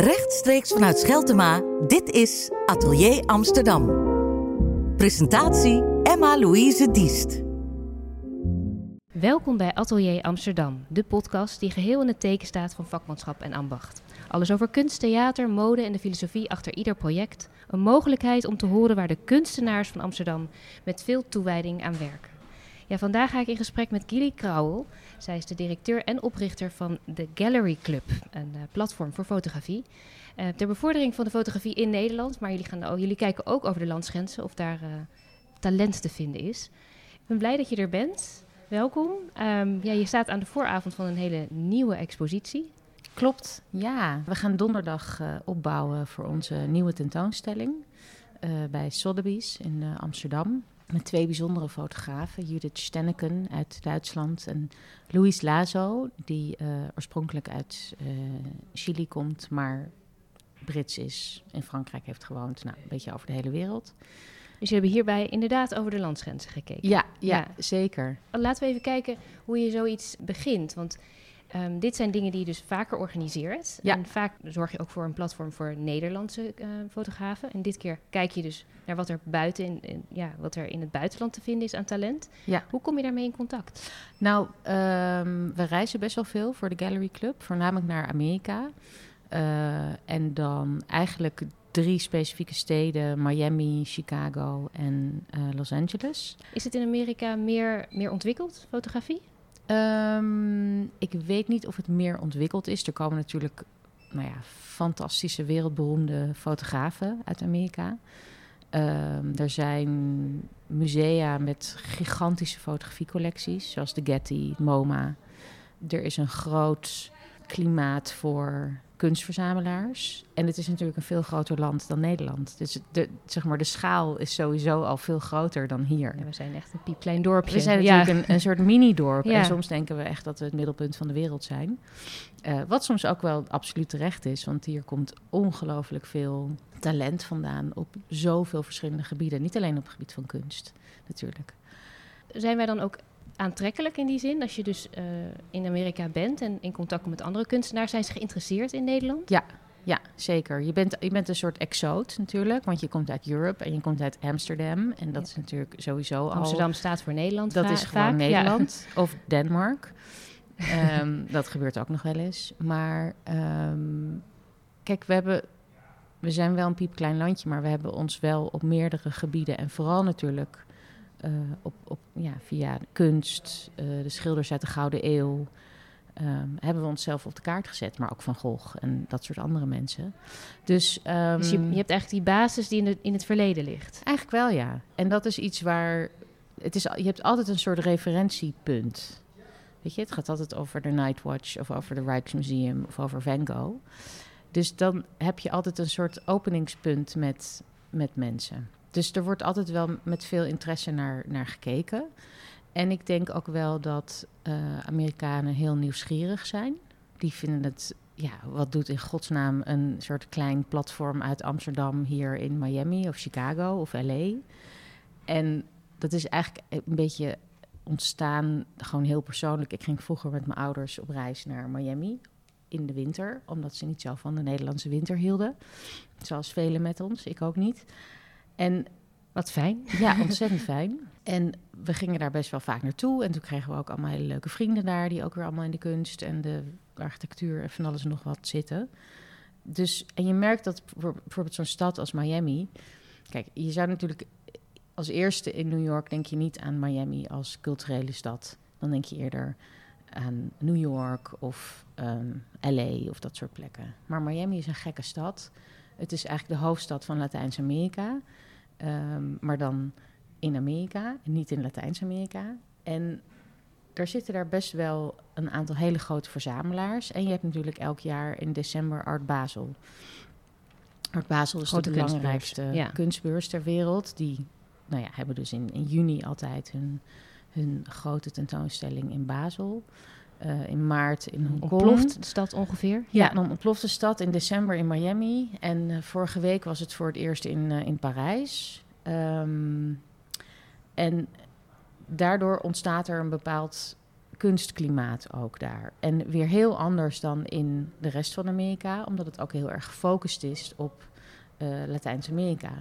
Rechtstreeks vanuit Scheltema, dit is Atelier Amsterdam. Presentatie Emma-Louise Diest. Welkom bij Atelier Amsterdam, de podcast die geheel in het teken staat van vakmanschap en ambacht. Alles over kunst, theater, mode en de filosofie achter ieder project. Een mogelijkheid om te horen waar de kunstenaars van Amsterdam met veel toewijding aan werken. Ja, vandaag ga ik in gesprek met Gilly Krauwel. Zij is de directeur en oprichter van de Gallery Club, een uh, platform voor fotografie. Uh, ter bevordering van de fotografie in Nederland, maar jullie, gaan, jullie kijken ook over de landsgrenzen of daar uh, talent te vinden is. Ik ben blij dat je er bent. Welkom. Um, ja, je staat aan de vooravond van een hele nieuwe expositie. Klopt, ja. We gaan donderdag opbouwen voor onze nieuwe tentoonstelling bij Sotheby's in Amsterdam met twee bijzondere fotografen. Judith Stenneken uit Duitsland en Luis Lazo, die uh, oorspronkelijk uit uh, Chili komt, maar Brits is, in Frankrijk heeft gewoond, nou, een beetje over de hele wereld. Dus je hebben hierbij inderdaad over de landsgrenzen gekeken. Ja, ja, ja, zeker. Laten we even kijken hoe je zoiets begint. Want Um, dit zijn dingen die je dus vaker organiseert. Ja. En vaak zorg je ook voor een platform voor Nederlandse uh, fotografen. En dit keer kijk je dus naar wat er buiten in, in, ja, wat er in het buitenland te vinden is aan talent. Ja. Hoe kom je daarmee in contact? Nou, um, we reizen best wel veel voor de Gallery Club, voornamelijk naar Amerika. Uh, en dan eigenlijk drie specifieke steden: Miami, Chicago en uh, Los Angeles. Is het in Amerika meer, meer ontwikkeld, fotografie? Um, ik weet niet of het meer ontwikkeld is. Er komen natuurlijk nou ja, fantastische, wereldberoemde fotografen uit Amerika. Um, er zijn musea met gigantische fotografiecollecties, zoals de Getty, MoMA. Er is een groot klimaat voor kunstverzamelaars. En het is natuurlijk een veel groter land dan Nederland. Dus de, zeg maar, de schaal is sowieso al veel groter dan hier. Ja, we zijn echt een piepklein dorpje. We zijn natuurlijk een, een, soort mini-dorp. Ja. En soms denken we echt dat we het middelpunt van de wereld zijn. Uh, wat soms ook wel absoluut terecht is. Want hier komt ongelooflijk veel talent vandaan op zoveel verschillende gebieden. Niet alleen op het gebied van kunst, natuurlijk. Zijn wij dan ook aantrekkelijk in die zin. Als je dus uh, in Amerika bent en in contact komt met andere kunstenaars, zijn ze geïnteresseerd in Nederland? Ja, ja, zeker. Je bent, je bent een soort exoot natuurlijk, want je komt uit Europe en je komt uit Amsterdam. En dat ja. is natuurlijk sowieso al... Amsterdam staat voor Nederland Dat is gewoon vaak, Nederland ja. of Denemarken. um, dat gebeurt ook nog wel eens. Maar um, kijk, we hebben... We zijn wel een piepklein landje, maar we hebben ons wel op meerdere gebieden en vooral natuurlijk uh, op, op, ja, via kunst, uh, de schilders uit de Gouden Eeuw, um, hebben we onszelf op de kaart gezet. Maar ook Van Gogh en dat soort andere mensen. Dus, um, dus je, je, hebt eigenlijk die basis die in, de, in het verleden ligt? Eigenlijk wel, ja. En dat is iets waar... Het is, je hebt altijd een soort referentiepunt. Weet je, het gaat altijd over de Nightwatch of over de Rijksmuseum of over Van Gogh. Dus dan heb je altijd een soort openingspunt met, met mensen. Dus er wordt altijd wel met veel interesse naar, naar gekeken. En ik denk ook wel dat uh, Amerikanen heel nieuwsgierig zijn. Die vinden het, ja, wat doet in godsnaam een soort klein platform uit Amsterdam hier in Miami of Chicago of LA. En dat is eigenlijk een beetje ontstaan, gewoon heel persoonlijk. Ik ging vroeger met mijn ouders op reis naar Miami in de winter, omdat ze niet zo van de Nederlandse winter hielden. Zoals velen met ons, ik ook niet. En wat fijn. Ja, ontzettend fijn. En we gingen daar best wel vaak naartoe. En toen kregen we ook allemaal hele leuke vrienden daar, die ook weer allemaal in de kunst en de architectuur en van alles en nog wat zitten. Dus, en je merkt dat bijvoorbeeld zo'n stad als Miami. Kijk, je zou natuurlijk als eerste in New York denk je niet aan Miami als culturele stad. Dan denk je eerder aan New York of um, LA of dat soort plekken. Maar Miami is een gekke stad. Het is eigenlijk de hoofdstad van Latijns-Amerika. Um, maar dan in Amerika niet in Latijns-Amerika. En er zitten daar best wel een aantal hele grote verzamelaars. En je hebt natuurlijk elk jaar in december Art Basel. Art Basel is de belangrijkste ja. kunstbeurs ter wereld. Die nou ja, hebben dus in, in juni altijd hun, hun grote tentoonstelling in Basel. Uh, in maart in Hongkong. Ontploft de stad ongeveer? Ja, dan ontploft de stad in december in Miami. En uh, vorige week was het voor het eerst in, uh, in Parijs. Um, en daardoor ontstaat er een bepaald kunstklimaat ook daar. En weer heel anders dan in de rest van Amerika, omdat het ook heel erg gefocust is op Latijns-Amerika.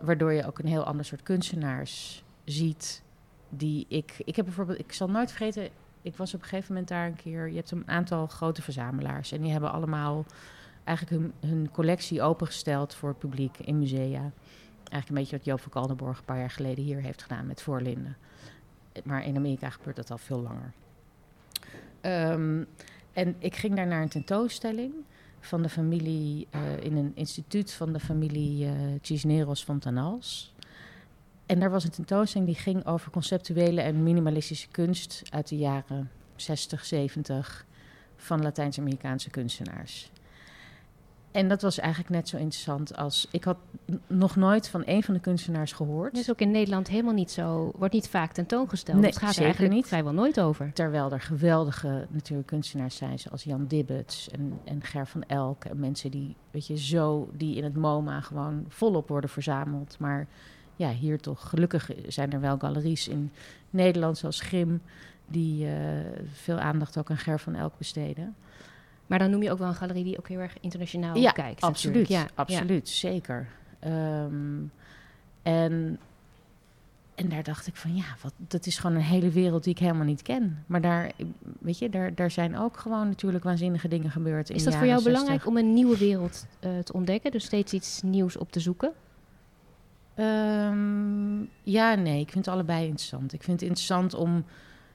Waardoor je ook een heel ander soort kunstenaars ziet. Die ik. Ik heb bijvoorbeeld. Ik zal nooit vergeten. Ik was op een gegeven moment daar een keer. Je hebt een aantal grote verzamelaars. En die hebben allemaal eigenlijk hun, hun collectie opengesteld voor het publiek in musea. Eigenlijk een beetje wat Joop van Kaldenborg een paar jaar geleden hier heeft gedaan met Voorlinden. Maar in Amerika gebeurt dat al veel langer. Um, en ik ging daar naar een tentoonstelling van de familie, uh, in een instituut van de familie uh, Cisneros Fontanals. En daar was een tentoonstelling die ging over conceptuele en minimalistische kunst uit de jaren 60, 70 van Latijns-Amerikaanse kunstenaars. En dat was eigenlijk net zo interessant als... Ik had nog nooit van een van de kunstenaars gehoord. Dat is ook in Nederland helemaal niet zo... Wordt niet vaak tentoongesteld. Nee, het gaat er eigenlijk niet. vrijwel nooit over. Terwijl er geweldige natuurlijk kunstenaars zijn... zoals Jan Dibbets en, en Ger van Elk. En mensen die, weet je, zo... die in het MoMA gewoon volop worden verzameld. Maar ja, hier toch... Gelukkig zijn er wel galeries in Nederland zoals Grim... die uh, veel aandacht ook aan Ger van Elk besteden... Maar dan noem je ook wel een galerie die ook heel erg internationaal ja, kijkt. Absoluut, ja, absoluut, zeker. Um, en, en daar dacht ik van ja, wat, dat is gewoon een hele wereld die ik helemaal niet ken. Maar daar, weet je, daar, daar zijn ook gewoon natuurlijk waanzinnige dingen gebeurd. Is dat voor jou belangrijk om een nieuwe wereld uh, te ontdekken? Dus steeds iets nieuws op te zoeken? Um, ja, nee, ik vind het allebei interessant. Ik vind het interessant om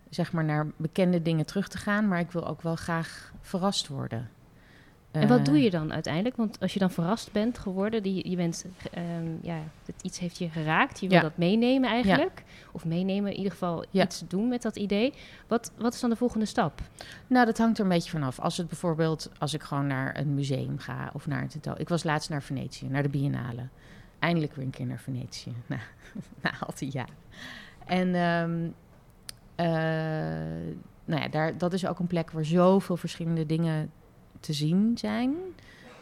zeg maar naar bekende dingen terug te gaan, maar ik wil ook wel graag verrast worden. En wat doe eh, je dan uiteindelijk? Want als je dan verrast bent geworden, die, je bent, um, ja, iets heeft je geraakt, je wil dat meenemen eigenlijk. Of meenemen, in ieder geval iets doen met dat idee. Wat, wat is dan de volgende stap? Nou, dat hangt er een beetje vanaf. Als het bijvoorbeeld, als ik gewoon naar een museum ga of naar een tentoon. Ik was laatst naar Venetië, naar de Biennale. Eindelijk weer een keer naar Venetië. Na, na al die jaren. En um, uh, nou ja, daar, dat is ook een plek waar zoveel verschillende dingen te zien zijn.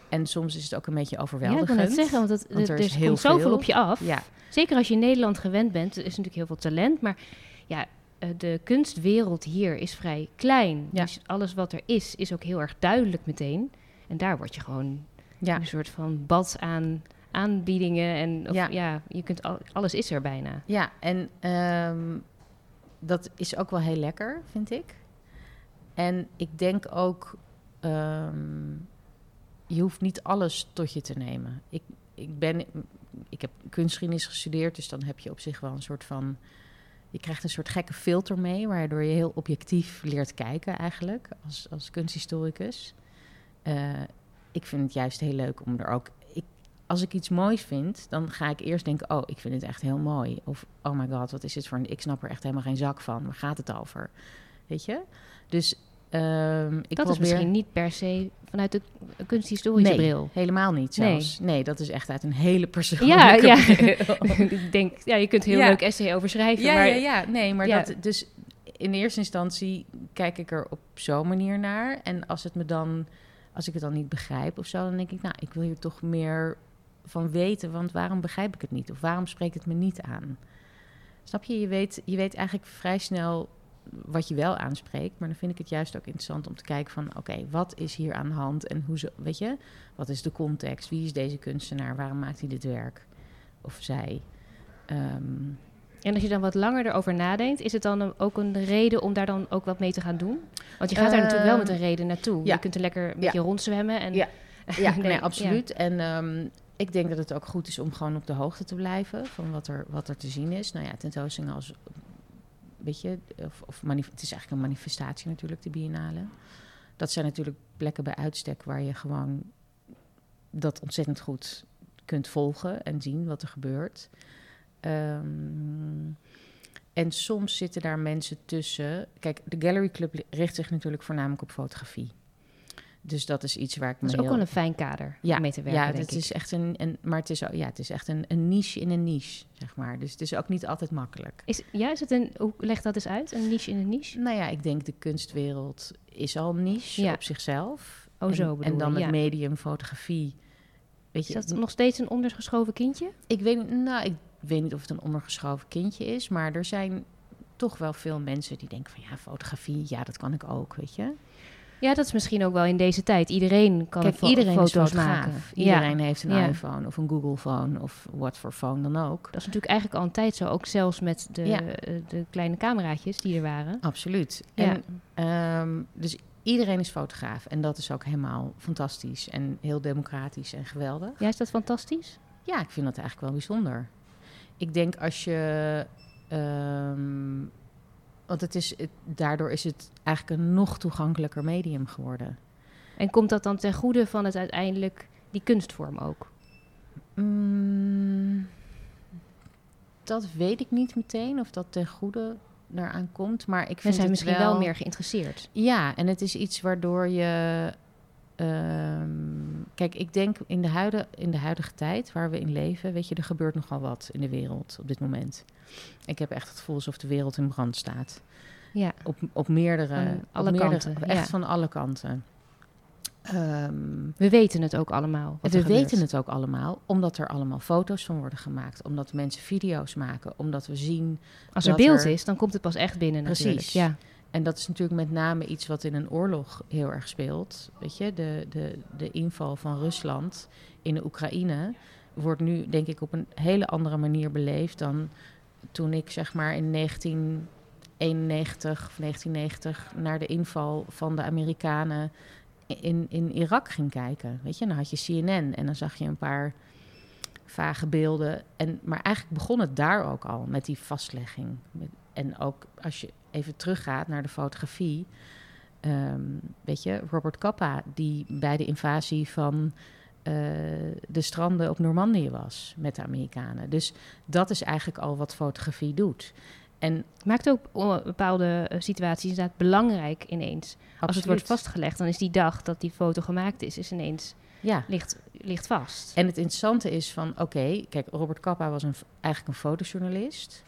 En soms is het ook een beetje overweldigend. Ja, ik wil het zeggen, want, het, want er, er, is heel zoveel op je af. Ja. Zeker als je in Nederland gewend bent, er is natuurlijk heel veel talent. Maar ja, eh, de kunstwereld hier is vrij klein. Ja. Dus alles wat er is, is ook heel erg duidelijk meteen. En daar word je gewoon ja. een soort van bad aan aanbiedingen. En of, ja. ja. je kunt al, alles is er bijna. Ja, en um, dat is ook wel heel lekker, vind ik. En ik denk ook, um, je hoeft niet alles tot je te nemen. Ik, ik, ben, ik heb kunstgeschiedenis gestudeerd, dus dan heb je op zich wel een soort van... Je krijgt een soort gekke filter mee, waardoor je heel objectief leert kijken eigenlijk, als, als kunsthistoricus. Uh, ik vind het juist heel leuk om er ook als ik iets moois vind, dan ga ik eerst denken: Oh, ik vind het echt heel mooi. Of Oh my god, wat is dit voor een. Ik snap er echt helemaal geen zak van. Waar gaat het over? Weet je? Dus. Um, ik dat is misschien niet per se vanuit de kunsthistorische nee, bril. helemaal niet zelfs. Nee. nee. dat is echt uit een hele persoonlijke ja, ja. ik denk, ja, je kunt heel leuk essay over schrijven. Ja, maar, ja, ja, nee, maar dat... Dus in eerste instantie kijk ik er op zo'n manier naar. En als het me dan... Als ik het dan niet begrijp of zo, dan denk ik... Nou, ik wil hier toch meer van weten, want waarom begrijp ik het niet? Of waarom spreekt het me niet aan? Snap je? Je weet, je weet eigenlijk vrij snel wat je wel aanspreekt. Maar dan vind ik het juist ook interessant om te kijken van... oké, wat is hier aan de hand en hoe ze... weet je, wat is de context? Wie is deze kunstenaar? Waarom maakt hij dit werk? Of zij? Ehm, en als je dan wat langer erover nadenkt, is het dan ook een reden om daar dan ook wat mee te gaan doen? Want je gaat daar natuurlijk wel met een reden naartoe. Je kunt er lekker een beetje rondzwemmen. En ja, ja nee, absoluut. En um, ik denk dat het ook goed is om gewoon op de hoogte te blijven van wat er, wat er te zien is. Nou ja, tentoonstellingen als, weet je, of, of het is eigenlijk een manifestatie natuurlijk, de biennale. Dat zijn natuurlijk plekken bij uitstek waar je gewoon dat ontzettend goed kunt volgen en zien wat er gebeurt. Um, en soms zitten daar mensen tussen. Kijk, de Gallery Club richt zich natuurlijk voornamelijk op fotografie. Dus dat is iets waar ik me. Dat is ook wel een fijn kader ja, om mee te werken. Ja, het is echt een, een. Maar het is, ja, het is echt een, een niche in een niche, zeg maar. Dus het is ook niet altijd makkelijk. Is, ja, is het een. Hoe leg dat eens uit? Een niche in een niche? Nou ja, ik denk de kunstwereld is al niche ja. op zichzelf. Oh, zo bedoel En dan het medium fotografie. Weet je, is dat nog steeds een ondergeschoven kindje? Ik weet, nou, ik weet niet of het een ondergeschoven kindje is, maar er zijn toch wel veel mensen die denken van ja, fotografie, ja, dat kan ik ook, weet je. Ja, dat is misschien ook wel in deze tijd. Iedereen kan Kijk, iedereen foto's maken. Iedereen heeft een Ja. iPhone of een Google phone of wat voor phone dan ook. Dat is natuurlijk eigenlijk al een tijd zo. Ook zelfs met de, Ja. eh, de kleine cameraatjes die er waren. Absoluut. En, ehm, dus iedereen is fotograaf. En dat is ook helemaal fantastisch en heel democratisch en geweldig. Ja, is dat fantastisch? Ja, ik vind dat eigenlijk wel bijzonder. Ik denk als je. ehm, want het is, het- daardoor is het eigenlijk een nog toegankelijker medium geworden. En komt dat dan ten goede van het uiteindelijk die kunstvorm ook? Mm, dat weet ik niet meteen of dat ten goede daaraan komt. Maar ik vind We zijn misschien wel... meer geïnteresseerd. Ja, en het is iets waardoor je. Ehm, kijk, ik denk in de, huidige, in de huidige tijd waar we in leven, weet je, er gebeurt nogal wat in de wereld op dit moment. Ik heb echt het gevoel alsof de wereld in brand staat. Ja, Op, op meerdere, Van op alle meerdere- kanten, Echt ja. van alle kanten. Ehm, we weten het ook allemaal. Wat we weten het ook allemaal, omdat er allemaal foto's van worden gemaakt. Omdat mensen video's maken. Omdat we zien Als er beeld er- is, dan komt het pas echt binnen Precies. natuurlijk. Ja. En dat is natuurlijk met name iets wat in een oorlog heel erg speelt. Weet je, de, de, de inval van Rusland in de Oekraïne wordt nu, denk ik, op een hele andere manier beleefd dan toen ik, zeg maar, in 1991 of 1990 naar de inval van de Amerikanen in, in Irak ging kijken. Weet je, dan had je CNN en dan zag je een paar vage beelden. En, maar eigenlijk begon het daar ook al met die vastlegging. En ook als je even teruggaat naar de fotografie. ehm, weet je, Robert Capa, die bij de invasie van eh, de stranden op Normandië was met de Amerikanen. Dus dat is eigenlijk al wat fotografie doet. En Maakt ook o- bepaalde eh, situaties inderdaad belangrijk ineens. Als het wordt vastgelegd, dan is die dag dat die foto gemaakt is, is ineens Ja, ligt, ligt vast. En het interessante is van, oké, kijk, Robert Capa was een, eigenlijk een fotojournalist.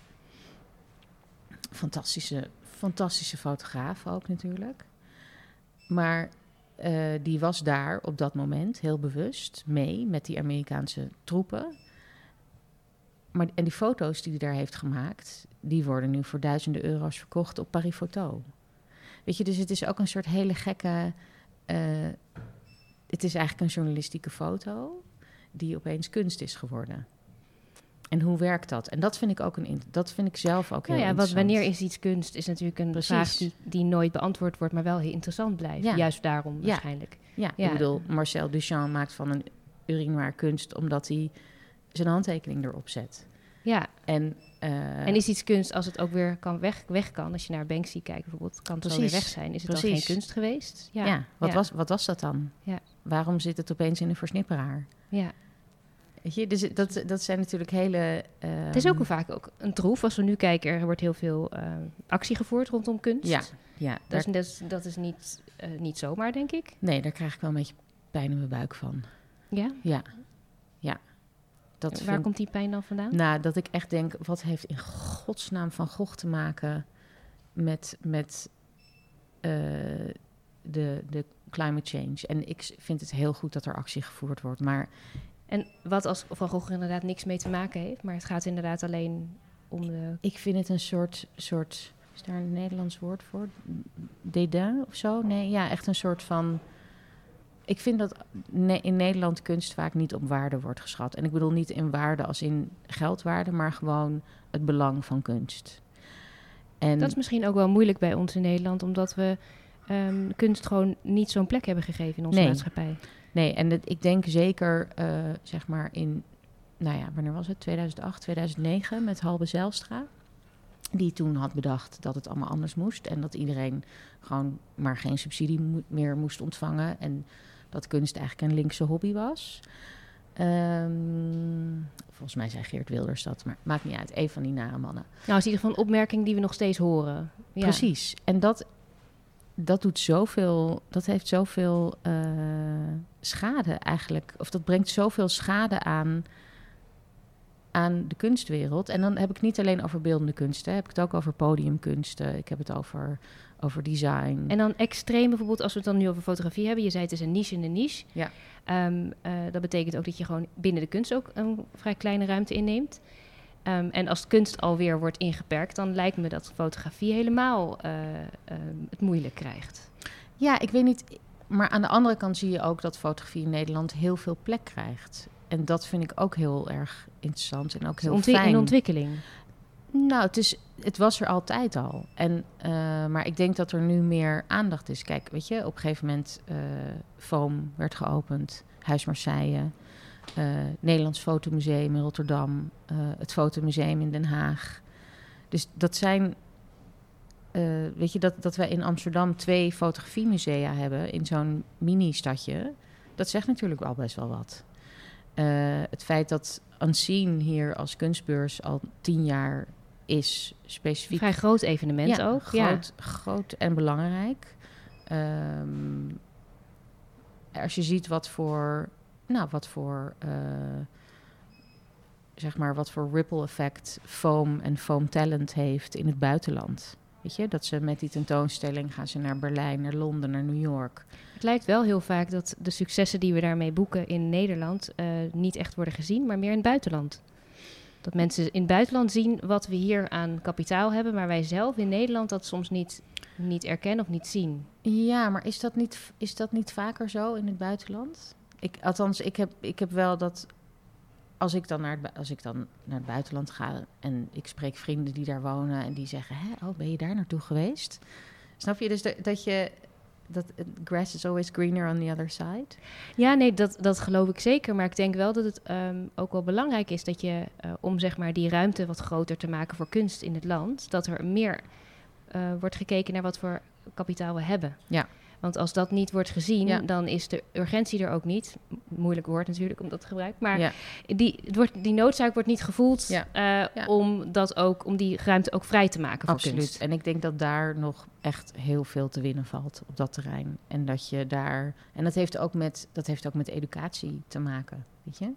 Fantastische, fantastische fotograaf ook natuurlijk. Maar eh, die was daar op dat moment heel bewust mee met die Amerikaanse troepen. Maar, en die foto's die hij daar heeft gemaakt, die worden nu voor duizenden euro's verkocht op Parifoto. Weet je, dus het is ook een soort hele gekke. eh, het is eigenlijk een journalistieke foto die opeens kunst is geworden. En hoe werkt dat? En dat vind ik ook een dat vind ik zelf ook heel Nou ja, wat, interessant. wanneer is iets kunst, is natuurlijk een Precies. vraag die, die nooit beantwoord wordt, maar wel heel interessant blijft. Ja. Juist daarom Ja. waarschijnlijk. Ja, Ja. ik bedoel, Marcel Duchamp maakt van een urinoir kunst omdat hij zijn handtekening erop zet. Ja, En, eh, en is iets kunst als het ook weer kan weg, weg kan? Als je naar Banksy kijkt bijvoorbeeld, kan het wel weer Precies. weg zijn. Is het dan Precies. geen kunst geweest? ja, Ja, wat, ja. Was, wat was dat dan? Ja. Waarom zit het opeens in een versnipperaar? ja. Weet je, dus dat, dat zijn natuurlijk hele... Het is ook vaak ook een troef. Als we nu kijken, er wordt heel veel eh, actie gevoerd rondom kunst. Ja, ja Dat daar, is, dat is, dat is niet, eh, niet zomaar, denk ik. nee, daar krijg ik wel een beetje pijn in mijn buik van. Ja? Ja, ja. Dat Waar vind- komt die pijn dan vandaan? Nou, dat ik echt denk, wat heeft in godsnaam van Gogh te maken met, met eh, de, de climate change? En ik vind het heel goed dat er actie gevoerd wordt, maar En wat als Van Gogh er inderdaad niks mee te maken heeft, maar het gaat inderdaad alleen om de... ik vind het een soort, soort is daar een Nederlands woord voor? Dédain of zo? Nee, ja, echt een soort van... Ik vind dat in Nederland kunst vaak niet op waarde wordt geschat. En ik bedoel niet in waarde als in geldwaarde, maar gewoon het belang van kunst. En Dat is misschien ook wel moeilijk bij ons in Nederland, omdat we ehm, kunst gewoon niet zo'n plek hebben gegeven in onze Nee. maatschappij. Nee, en het- ik denk zeker, eh, zeg maar in, nou ja, wanneer was het? 2008, 2009 met Halbe Zijlstra. Die toen had bedacht dat het allemaal anders moest. En dat iedereen gewoon maar geen subsidie mo- meer moest ontvangen. En dat kunst eigenlijk een linkse hobby was. Ehm, volgens mij zei Geert Wilders dat, maar maakt niet uit. Een van die nare mannen. Nou, is in ieder geval een opmerking die we nog steeds horen. Ja. Precies. En dat, dat doet zoveel, dat heeft zoveel eh, schade eigenlijk. Of dat brengt zoveel schade aan, aan de kunstwereld. En dan heb ik het niet alleen over beeldende kunsten. Heb ik het ook over podiumkunsten. Ik heb het over, over design. En dan extreem bijvoorbeeld, als we het dan nu over fotografie hebben. Je zei het is een niche in een niche. Ja. Ehm, eh, dat betekent ook dat je gewoon binnen de kunst ook een vrij kleine ruimte inneemt. Ehm, en als kunst alweer wordt ingeperkt, dan lijkt me dat fotografie helemaal uh, het moeilijk krijgt. Ja, ik weet niet. Maar aan de andere kant zie je ook dat fotografie in Nederland heel veel plek krijgt. En dat vind ik ook heel erg interessant en ook heel fijn. Een ontwikkeling. Nou, het, is, het was er altijd al. En, uh, maar ik denk dat er nu meer aandacht is. Kijk, weet je, op een gegeven moment uh, Foam werd geopend, Huis Marseille, uh, Nederlands Fotomuseum in Rotterdam, het Fotomuseum in Den Haag. Dus dat zijn, weet je, dat, dat wij in Amsterdam twee fotografiemusea hebben in zo'n mini-stadje, dat zegt natuurlijk wel best wel wat. het feit dat Unseen hier als kunstbeurs al tien jaar is specifiek. Vrij groot evenement ook. Groot, ja. groot en belangrijk. Um, als je ziet wat voor, nou, wat voor, uh, zeg maar, wat voor ripple effect foam en foam talent heeft in het buitenland. Weet je, dat ze met die tentoonstelling gaan ze naar Berlijn, naar Londen, naar New York. Het lijkt wel heel vaak dat de successen die we daarmee boeken in Nederland uh, niet echt worden gezien, maar meer in het buitenland. Dat mensen in het buitenland zien wat we hier aan kapitaal hebben, maar wij zelf in Nederland dat soms niet, niet erkennen of niet zien. Ja, maar is dat niet, is dat niet vaker zo in het buitenland? Ik, althans, ik heb, ik heb wel dat als ik, dan naar het, als ik dan naar het buitenland ga en ik spreek vrienden die daar wonen en die zeggen: Hè, oh, ben je daar naartoe geweest? Snap je dus dat, dat je dat grass is always greener on the other side? Ja, nee, dat, dat geloof ik zeker. Maar ik denk wel dat het um, ook wel belangrijk is dat je, uh, om zeg maar die ruimte wat groter te maken voor kunst in het land, dat er meer uh, wordt gekeken naar wat voor kapitaal we hebben. Ja. Want als dat niet wordt gezien, dan is de urgentie er ook niet. Moeilijk woord natuurlijk om dat te gebruiken. Maar die, het wordt, die noodzaak wordt niet gevoeld ja. Uh, om, dat ook, om die ruimte ook vrij te maken voor Absoluut. kunst. En ik denk dat daar nog echt heel veel te winnen valt op dat terrein. En dat je daar. En dat heeft ook met, dat heeft ook met educatie te maken. Weet je?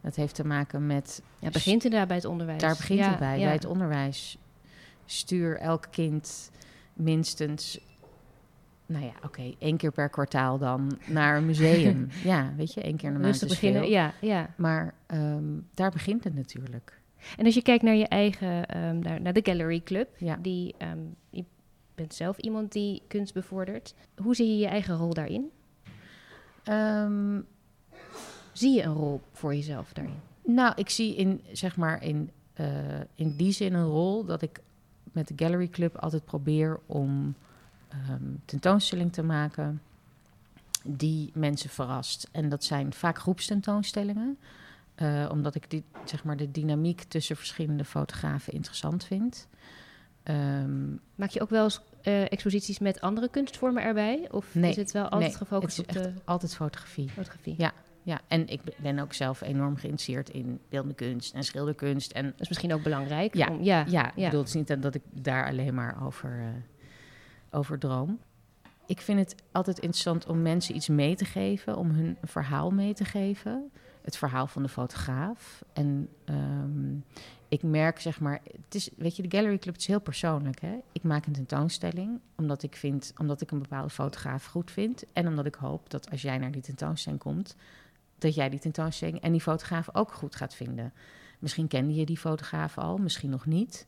Dat heeft te maken met. Ja, begint inderdaad bij het onderwijs. Daar begint het bij, bij het onderwijs. Stuur elk kind minstens nou ja, oké, okay, één keer per kwartaal dan naar een museum. ja, weet je, één keer maand beginnen, veel. ja, ja. Maar um, daar begint het natuurlijk. En als je kijkt naar je eigen, um, naar, naar, de Gallery Club, ja. die, um, je bent zelf iemand die kunst bevordert. Hoe zie je je eigen rol daarin? zie je een rol voor jezelf daarin? Nou, ik zie in, zeg maar, in, uh, in die zin een rol dat ik met de Gallery Club altijd probeer om um, tentoonstelling te maken die mensen verrast. En dat zijn vaak groepstentoonstellingen. Uh, omdat ik die, zeg maar, de dynamiek tussen verschillende fotografen interessant vind. Um, Maak je ook wel eens uh, exposities met andere kunstvormen erbij? Of nee, is het wel altijd gefocust het op de... altijd fotografie. Fotografie. Ja, ja, en ik ben ook zelf enorm geïnteresseerd in beeldende kunst en schilderkunst. En dat is misschien ook belangrijk. Ja, om, ja, ja, ik bedoel, het is niet dat ik daar alleen maar over uh, over droom. Ik vind het altijd interessant om mensen iets mee te geven, om hun verhaal mee te geven. Het verhaal van de fotograaf. En um, ik merk, zeg maar, het is, weet je, de Gallery Club is heel persoonlijk. Hè? Ik maak een tentoonstelling omdat ik vind, omdat ik een bepaalde fotograaf goed vind. En omdat ik hoop dat als jij naar die tentoonstelling komt, dat jij die tentoonstelling en die fotograaf ook goed gaat vinden. Misschien kende je die fotograaf al, misschien nog niet.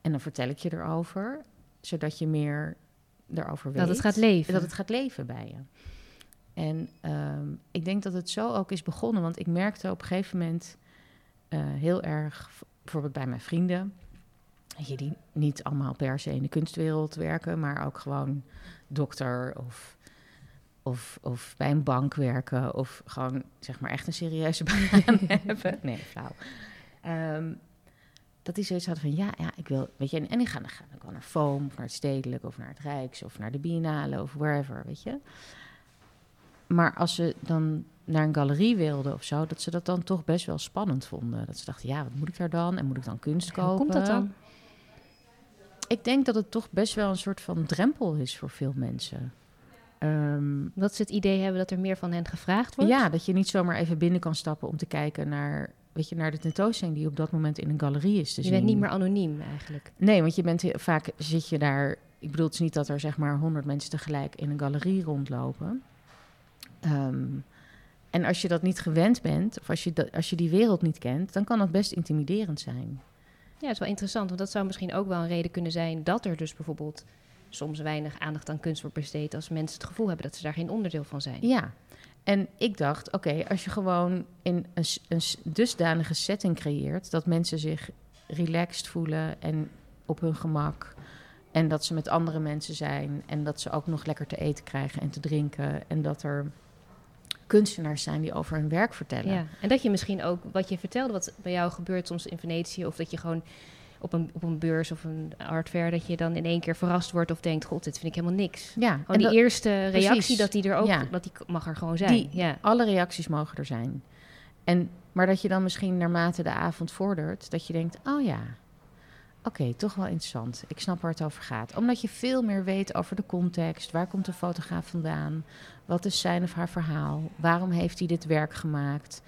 En dan vertel ik je erover, zodat je meer weet. Dat het gaat leven. Dat het gaat leven bij je. En um, ik denk dat het zo ook is begonnen. Want ik merkte op een gegeven moment uh, heel erg, bijvoorbeeld bij mijn vrienden... Je, die niet allemaal per se in de kunstwereld werken... maar ook gewoon dokter of, of, of bij een bank werken... of gewoon zeg maar echt een serieuze baan hebben. Nee, flauw. Um, dat die zoiets hadden van ja, ja, ik wil, weet je, en, en die gaan, dan gaan ook wel naar Foam, of naar het Stedelijk, of naar het Rijks, of naar de Biennale, of wherever, weet je. Maar als ze dan naar een galerie wilden of zo, dat ze dat dan toch best wel spannend vonden. Dat ze dachten, ja, wat moet ik daar dan? En moet ik dan kunst kopen? Hoe komt dat dan? Ik denk dat het toch best wel een soort van drempel is voor veel mensen. Um, dat ze het idee hebben dat er meer van hen gevraagd wordt? Ja, dat je niet zomaar even binnen kan stappen om te kijken naar weet je, naar de tentoonstelling die op dat moment in een galerie is te je zien. bent niet meer anoniem eigenlijk. Nee, want je bent vaak zit je daar. Ik bedoel, het is niet dat er zeg maar honderd mensen tegelijk in een galerie rondlopen. Um, en als je dat niet gewend bent, of als je, dat, als je die wereld niet kent, dan kan dat best intimiderend zijn. Ja, het is wel interessant, want dat zou misschien ook wel een reden kunnen zijn dat er dus bijvoorbeeld soms weinig aandacht aan kunst wordt besteed als mensen het gevoel hebben dat ze daar geen onderdeel van zijn. Ja, en ik dacht, oké, als je gewoon in een, een dusdanige setting creëert dat mensen zich relaxed voelen en op hun gemak. En dat ze met andere mensen zijn. En dat ze ook nog lekker te eten krijgen en te drinken. En dat er kunstenaars zijn die over hun werk vertellen. Ja, en dat je misschien ook wat je vertelde, wat bij jou gebeurt soms in Venetië, of dat je gewoon op een, op een beurs of een art fair, dat je dan in één keer verrast wordt of denkt, god, dit vind ik helemaal niks. Ja, gewoon die eerste reactie, dat die er ook, ja, dat die mag er gewoon zijn. Die, ja. Alle reacties mogen er zijn. En, maar dat je dan misschien naarmate de avond vordert, dat je denkt, oh ja, Oké, toch wel interessant. Ik snap waar het over gaat. Omdat je veel meer weet over de context. Waar komt de fotograaf vandaan? Wat is zijn of haar verhaal? Waarom heeft hij dit werk gemaakt?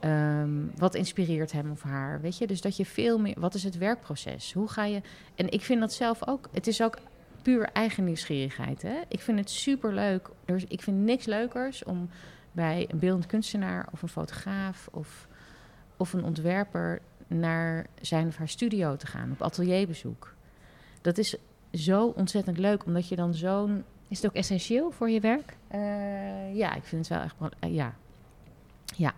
Ehm, wat inspireert hem of haar? Weet je, dus dat je veel meer. Wat is het werkproces? Hoe ga je. En ik vind dat zelf ook. Het is ook puur eigen nieuwsgierigheid. Hè? Ik vind het super leuk. Dus ik vind niks leukers om bij een beeldend kunstenaar of een fotograaf of, of een ontwerper naar zijn of haar studio te gaan, op atelierbezoek. Dat is zo ontzettend leuk, omdat je dan zo'n... Is het ook essentieel voor je werk? Uh, ja, ik vind het wel echt... Uh, ja. ja.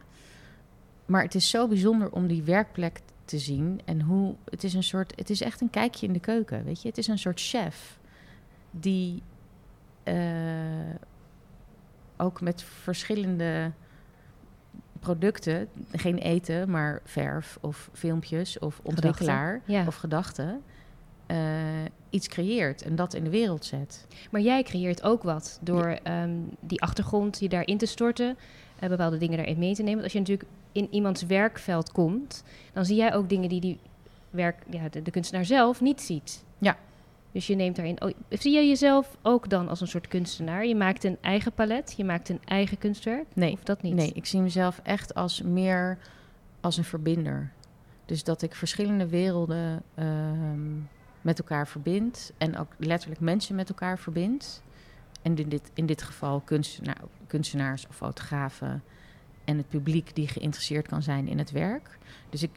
Maar het is zo bijzonder om die werkplek te zien. En hoe... Het is een soort... Het is echt een kijkje in de keuken, weet je. Het is een soort chef die... Uh, ook met verschillende producten, geen eten, maar verf of filmpjes of ontwikkelaar of gedachten, uh, iets creëert en dat in de wereld zet. Maar jij creëert ook wat door ehm, die achtergrond je daarin te storten, uh, bepaalde dingen daarin mee te nemen. Want als je natuurlijk in iemands werkveld komt, dan zie jij ook dingen die die werk, ja, de, de kunstenaar zelf niet ziet. Ja. Dus je neemt daarin. Oh, zie je jezelf ook dan als een soort kunstenaar? Je maakt een eigen palet, je maakt een eigen kunstwerk? Nee, of dat niet? Nee, ik zie mezelf echt als meer als een verbinder. Dus dat ik verschillende werelden ehm, met elkaar verbind en ook letterlijk mensen met elkaar verbind. En in dit, in dit geval kunstenaar, kunstenaars of fotografen en het publiek die geïnteresseerd kan zijn in het werk. Dus ik,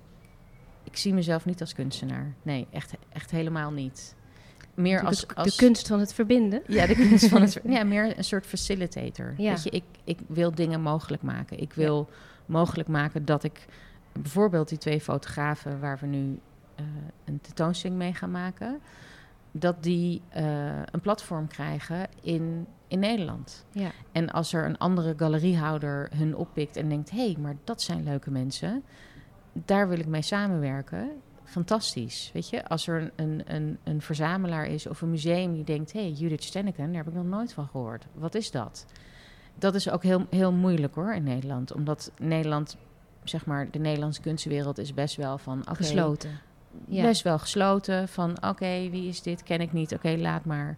ik zie mezelf niet als kunstenaar. Nee, echt, echt helemaal niet meer als, als... De kunst van het verbinden. Ja, de kunst van het... ja, meer een soort facilitator. Ja. Weet je, ik, ik wil dingen mogelijk maken. Ik wil mogelijk maken dat ik... Bijvoorbeeld die twee fotografen waar we nu uh, een tentoonstelling mee gaan maken... dat die uh, een platform krijgen in, in Nederland. Ja. En als er een andere galeriehouder hun oppikt en denkt... hé, hey, maar dat zijn leuke mensen... daar wil ik mee samenwerken fantastisch. Weet je, als er een, een, een verzamelaar is of een museum die denkt: hé, hey, Judith Stenneken, daar heb ik nog nooit van gehoord. Wat is dat? Dat is ook heel, heel moeilijk hoor in Nederland, omdat Nederland, zeg maar, de Nederlandse kunstwereld is best wel van gesloten. Ja. Best wel gesloten van oké, wie is dit? Ken ik niet. Oké, laat maar.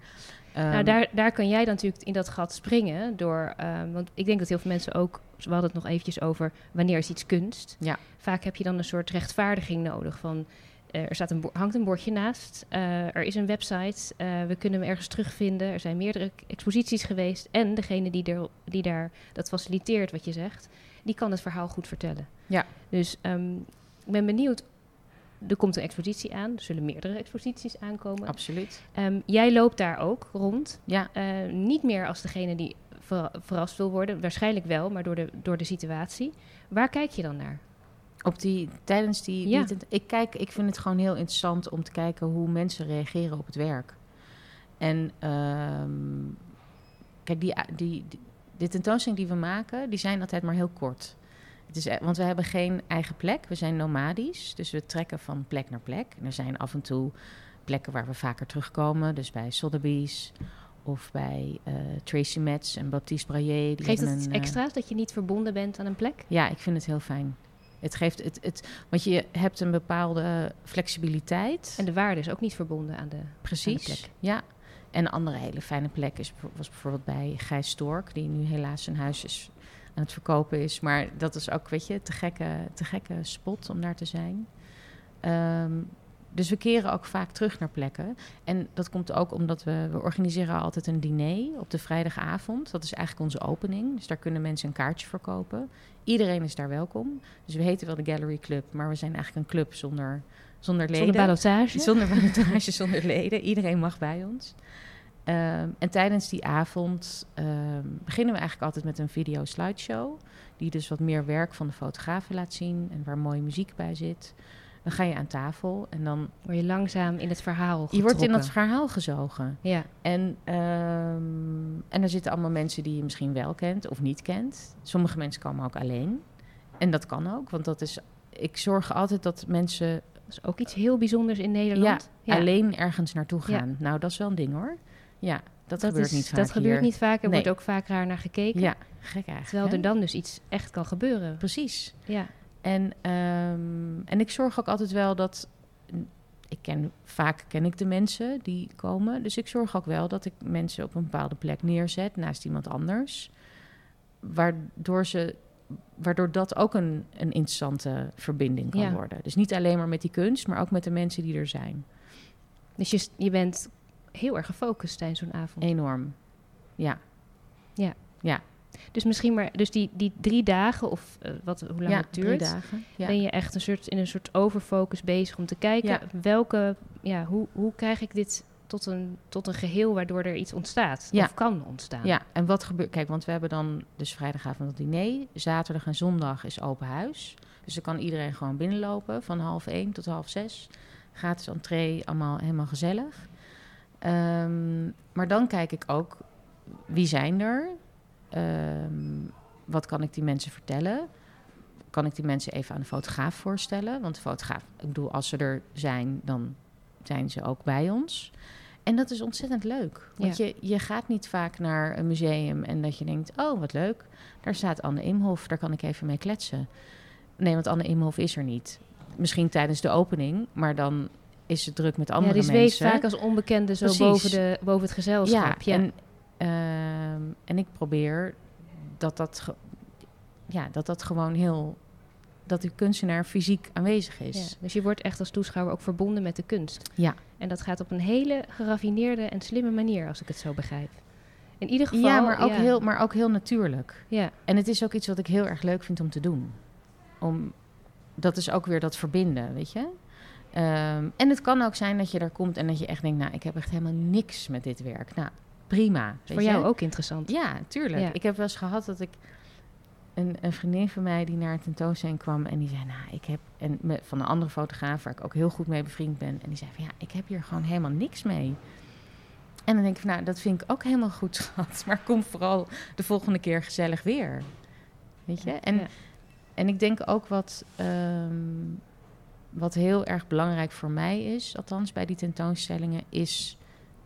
Nou, ehm, daar, daar kan jij dan natuurlijk in dat gat springen door, um, want ik denk dat heel veel mensen ook we hadden het nog eventjes over wanneer is iets kunst. Ja. Vaak heb je dan een soort rechtvaardiging nodig van uh, er staat een hangt een bordje naast. Uh, er is een website. Uh, we kunnen hem ergens terugvinden. Er zijn meerdere exposities geweest. En degene die, er, die daar dat faciliteert, wat je zegt, die kan het verhaal goed vertellen. Ja. Dus um, ik ben benieuwd. Er komt een expositie aan. Er zullen meerdere exposities aankomen. Absoluut. Um, jij loopt daar ook rond. Ja. niet meer als degene die ver, verrast wil worden. Waarschijnlijk wel, maar door de, door de situatie. Waar kijk je dan naar? Op die, tijdens die, ja. ik kijk, ik vind het gewoon heel interessant om te kijken hoe mensen reageren op het werk. En um, kijk, die, die, die, de tentoonstelling die we maken, die zijn altijd maar heel kort. Het is, want we hebben geen eigen plek, we zijn nomadisch, dus we trekken van plek naar plek. En er zijn af en toe plekken waar we vaker terugkomen, dus bij Sotheby's of bij uh, Tracy Metz en Baptiste Braillet. Die Geeft het een, extra's dat je niet verbonden bent aan een plek? Ja, ik vind het heel fijn. Het geeft het, het, want je hebt een bepaalde flexibiliteit. En de waarde is ook niet verbonden aan de, Precies, aan de plek. Ja. En een andere hele fijne plek is, was bijvoorbeeld bij Gijs Stork, die nu helaas zijn huis is, aan het verkopen is. Maar dat is ook, weet je, te gekke, te gekke spot om daar te zijn. Um, dus we keren ook vaak terug naar plekken. En dat komt ook omdat we, we organiseren altijd een diner op de vrijdagavond. Dat is eigenlijk onze opening. Dus daar kunnen mensen een kaartje voor kopen. Iedereen is daar welkom. Dus we heten wel de Gallery Club, maar we zijn eigenlijk een club zonder, zonder leden. Zonder ballotage. Zonder ballotage, zonder leden. Iedereen mag bij ons. Ehm, en tijdens die avond ehm, beginnen we eigenlijk altijd met een video slideshow. Die dus wat meer werk van de fotografen laat zien en waar mooie muziek bij zit. Dan ga je aan tafel en dan... Word je langzaam in het verhaal Je wordt in getrokken. dat verhaal gezogen. Ja, En, ehm, en er zitten allemaal mensen die je misschien wel kent of niet kent. Sommige mensen komen ook alleen. En dat kan ook, want dat is... Ik zorg altijd dat mensen dat is ook iets heel bijzonders in Nederland. Ja, alleen ergens naartoe Ja. gaan. Nou, dat is wel een ding hoor. Ja, dat, dat gebeurt is- niet vaak Dat gebeurt niet vaak. Er Nee. wordt ook vaak raar naar gekeken. Ja, gek eigenlijk. Terwijl hè? er dan dus iets echt kan gebeuren. Precies. Ja, En, ehm, en ik zorg ook altijd wel dat. Ik ken, vaak ken ik de mensen die komen. Dus ik zorg ook wel dat ik mensen op een bepaalde plek neerzet naast iemand anders. Waardoor, ze, waardoor dat ook een, een interessante verbinding kan Ja. worden. Dus niet alleen maar met die kunst, maar ook met de mensen die er zijn. dus je, je bent heel erg gefocust tijdens zo'n avond. Enorm. Ja, Dus misschien maar, dus die, die drie dagen of eh, wat, hoe lang ja het drie duurt, dagen. Ja. ben je echt een soort, in een soort overfocus bezig om te kijken Ja. welke, ja, hoe, hoe krijg ik dit tot een, tot een geheel waardoor er iets ontstaat Ja. of kan ontstaan. Ja, en wat gebeurt... Kijk, want we hebben dan dus vrijdagavond het diner. Zaterdag en zondag is open huis. Dus dan kan iedereen gewoon binnenlopen van half één tot half zes. Gratis entree, allemaal helemaal gezellig. Ehm, maar dan kijk ik ook, wie zijn er? Ehm, wat kan ik die mensen vertellen? Kan ik die mensen even aan de fotograaf voorstellen? Want de fotograaf, ik bedoel, als ze er zijn, dan zijn ze ook bij ons. En dat is ontzettend leuk. Want je, je gaat niet vaak naar een museum en dat je denkt: oh, wat leuk. Daar staat Anne Imhof, daar kan ik even mee kletsen. Nee, want Anne Imhof is er niet. Misschien tijdens de opening, maar dan is het druk met Ja, andere die zweeft mensen. vaak als onbekende zo Precies. boven, de, boven het gezelschap. Ja, En, ehm, en ik probeer dat dat, ja, dat dat gewoon heel... dat die kunstenaar fysiek aanwezig is. Ja, dus je wordt echt als toeschouwer ook verbonden met de kunst. Ja. En dat gaat op een hele geraffineerde en slimme manier, als ik het zo begrijp. In ieder geval. Ja, maar ook, ja. Heel, maar ook heel natuurlijk. Ja, En het is ook iets wat ik heel erg leuk vind om te doen. Om, dat is ook weer dat verbinden, weet je. Ehm, en het kan ook zijn dat je daar komt en dat je echt denkt... nou, ik heb echt helemaal niks met dit werk. Nou, prima. is voor je? jou ook interessant. Ja, tuurlijk. Ja. Ik heb wel eens gehad dat ik... Een, een vriendin van mij die naar een tentoonstelling kwam... en die zei, nou, ik heb... en me, van een andere fotograaf waar ik ook heel goed mee bevriend ben... en die zei van, ja, ik heb hier gewoon helemaal niks mee. En dan denk ik van, nou, dat vind ik ook helemaal goed, schat. Maar kom vooral de volgende keer gezellig weer. Weet je? En, Ja. en ik denk ook wat, ehm, wat heel erg belangrijk voor mij is, althans bij die tentoonstellingen, is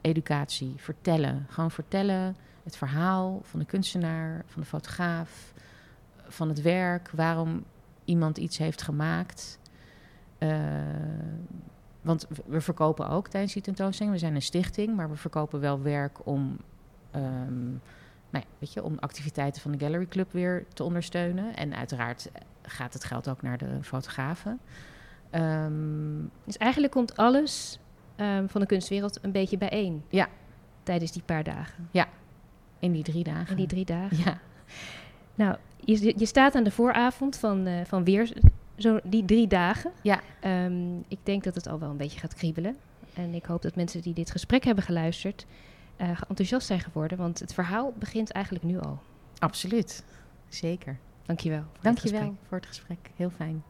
educatie. Vertellen. Gewoon vertellen het verhaal van de kunstenaar, van de fotograaf, van het werk, waarom iemand iets heeft gemaakt. Eh, want we- verkopen ook tijdens die tentoonstelling. We zijn een stichting, maar we verkopen wel werk om, ehm, nou ja, weet je, om activiteiten van de Gallery Club weer te ondersteunen. En uiteraard gaat het geld ook naar de fotografen. Ehm, Dus eigenlijk komt alles ehm, van de kunstwereld een beetje bijeen. Ja. Tijdens die paar dagen. in die drie dagen. In die drie dagen. Ja, Nou, je, je staat aan de vooravond van, eh, van weer zo die drie dagen. Ja. Ehm, ik denk dat het al wel een beetje gaat kriebelen. En ik hoop dat mensen die dit gesprek hebben geluisterd... eh, enthousiast zijn geworden. Want het verhaal begint eigenlijk nu al. absoluut. Zeker. Dankjewel. voor dit Dank je wel gesprek. voor het gesprek. Heel fijn.